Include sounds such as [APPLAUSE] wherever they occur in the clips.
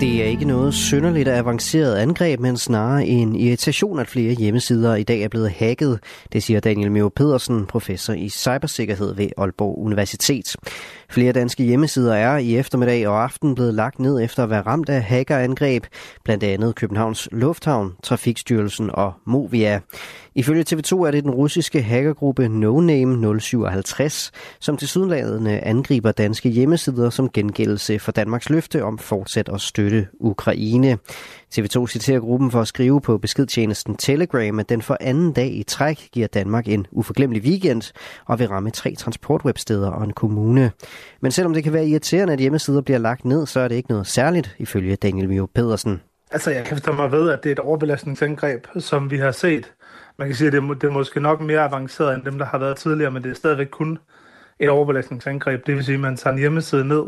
Det er ikke noget synderligt avanceret angreb, men snarere en irritation, at flere hjemmesider i dag er blevet hacket. Det siger Daniel Mio Pedersen, professor i cybersikkerhed ved Aalborg Universitet. Flere danske hjemmesider er i eftermiddag og aften blevet lagt ned efter at være ramt af hackerangreb, blandt andet Københavns Lufthavn, Trafikstyrelsen og Movia. Ifølge TV2 er det den russiske hackergruppe NoName 057, som til sydenlandene angriber danske hjemmesider som gengældelse for Danmarks løfte om fortsat at støtte Ukraine. TV2 citerer gruppen for at skrive på beskedtjenesten Telegram, at den for anden dag i træk giver Danmark en uforglemmelig weekend og vil ramme tre transportwebsteder og en kommune. Men selvom det kan være irriterende, at hjemmesider bliver lagt ned, så er det ikke noget særligt, ifølge Daniel Mio Pedersen. Altså, jeg kan forstå mig ved, at det er et overbelastningsangreb, som vi har set. Man kan sige, at det er, det er måske nok mere avanceret end dem, der har været tidligere, men det er stadigvæk kun et overbelastningsangreb. Det vil sige, at man tager en hjemmeside ned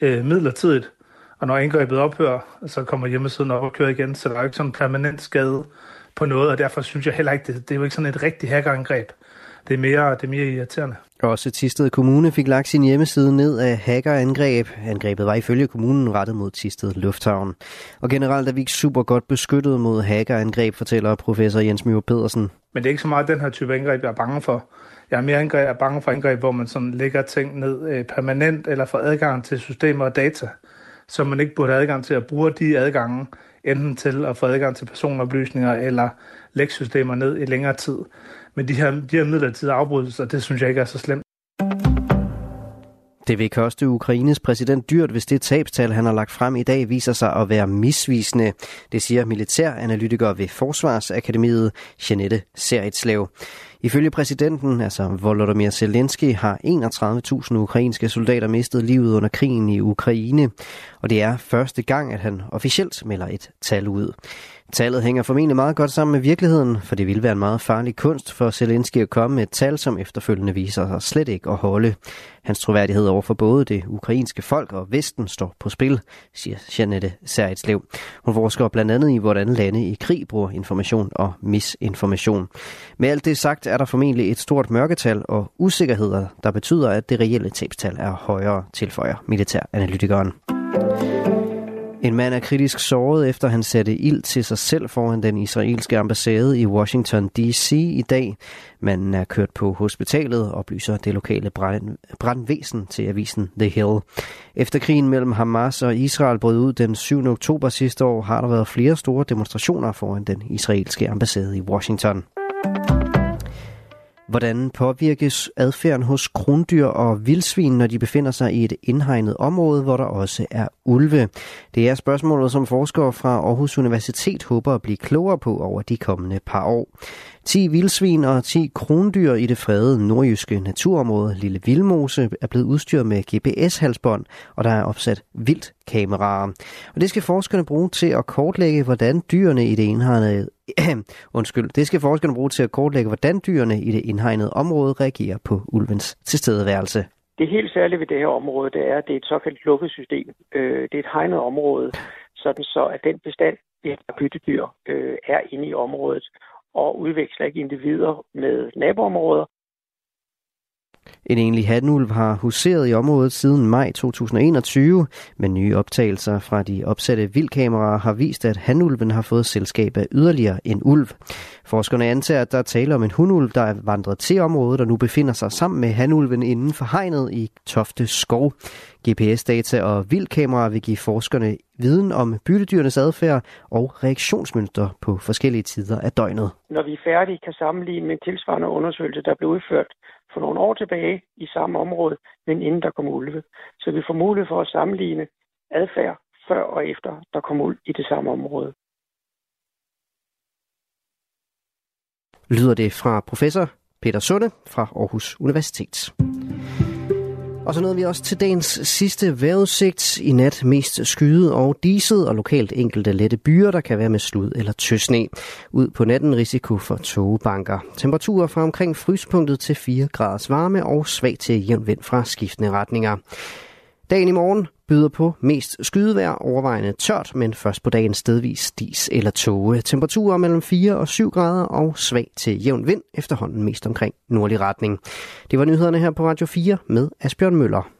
øh, midlertidigt, og når angrebet ophører, så kommer hjemmesiden op og kører igen, så der er jo ikke sådan en permanent skade på noget, og derfor synes jeg heller ikke, det, det er jo ikke sådan et rigtigt hackerangreb. Det er mere, det er mere irriterende. Også Tisted Kommune fik lagt sin hjemmeside ned af hackerangreb. Angrebet var ifølge kommunen rettet mod Tisted Lufthavn. Og generelt er vi ikke super godt beskyttet mod hackerangreb, fortæller professor Jens Mjø Pedersen. Men det er ikke så meget den her type angreb, jeg er bange for. Jeg er mere angreb, jeg er bange for angreb, hvor man sådan lægger ting ned øh, permanent eller får adgang til systemer og data som man ikke burde have adgang til at bruge de adgange, enten til at få adgang til personoplysninger eller lægsystemer ned i længere tid. Men de her, de her midlertidige afbrydelser, det synes jeg ikke er så slemt. Det vil koste Ukraines præsident dyrt, hvis det tabstal, han har lagt frem i dag, viser sig at være misvisende. Det siger militæranalytiker ved Forsvarsakademiet, Janette Seritslev. Ifølge præsidenten, altså Volodymyr Zelensky, har 31.000 ukrainske soldater mistet livet under krigen i Ukraine, og det er første gang, at han officielt melder et tal ud. Tallet hænger formentlig meget godt sammen med virkeligheden, for det ville være en meget farlig kunst for Zelensky at komme med et tal, som efterfølgende viser sig slet ikke at holde. Hans troværdighed over for både det ukrainske folk og Vesten står på spil, siger Janette Særitslev. Hun forsker blandt andet i, hvordan lande i krig bruger information og misinformation. Med alt det sagt er der formentlig et stort mørketal og usikkerheder, der betyder, at det reelle tabstal er højere, tilføjer militæranalytikeren. En mand er kritisk såret efter han satte ild til sig selv foran den israelske ambassade i Washington D.C. i dag. Manden er kørt på hospitalet, oplyser det lokale brand, brandvæsen til avisen The Hill. Efter krigen mellem Hamas og Israel brød ud den 7. oktober sidste år, har der været flere store demonstrationer foran den israelske ambassade i Washington. Hvordan påvirkes adfærden hos krondyr og vildsvin, når de befinder sig i et indhegnet område, hvor der også er ulve? Det er spørgsmålet, som forskere fra Aarhus Universitet håber at blive klogere på over de kommende par år. 10 vildsvin og 10 krondyr i det fredede nordjyske naturområde Lille Vildmose er blevet udstyret med GPS-halsbånd, og der er opsat vildt kameraer. Og det skal forskerne bruge til at kortlægge, hvordan dyrene i det indhegnede [CLEARS THROAT] Undskyld, det skal forskerne bruge til at kortlægge, hvordan dyrene i det indhegnede område reagerer på ulvens tilstedeværelse. Det helt særlige ved det her område, det er, at det er et såkaldt lukket system. Øh, det er et hegnet område, sådan så at den bestand af byttedyr øh, er inde i området og udveksler ikke individer med naboområder. En enlig hanulv har huseret i området siden maj 2021, men nye optagelser fra de opsatte vildkameraer har vist, at hanulven har fået selskab af yderligere en ulv. Forskerne antager, at der er tale om en hunulv, der er vandret til området og nu befinder sig sammen med hanulven inden for hegnet i Tofte Skov. GPS-data og vildkameraer vil give forskerne viden om byttedyrenes adfærd og reaktionsmønstre på forskellige tider af døgnet. Når vi er færdige, kan sammenligne med en tilsvarende undersøgelse, der blev udført for nogle år tilbage i samme område, men inden der kom ulve. Så vi får mulighed for at sammenligne adfærd før og efter der kom ulv i det samme område. Lyder det fra professor Peter Sunde fra Aarhus Universitet. Og så nåede vi også til dagens sidste vejrudsigt. I nat mest skyde og diset og lokalt enkelte lette byer, der kan være med slud eller tøsne. Ud på natten risiko for togebanker. Temperaturer fra omkring fryspunktet til 4 graders varme og svag til jævn vind fra skiftende retninger. Dagen i morgen byder på mest skydevejr, overvejende tørt, men først på dagen stedvis dis eller tåge. Temperaturer mellem 4 og 7 grader og svag til jævn vind, efterhånden mest omkring nordlig retning. Det var nyhederne her på Radio 4 med Asbjørn Møller.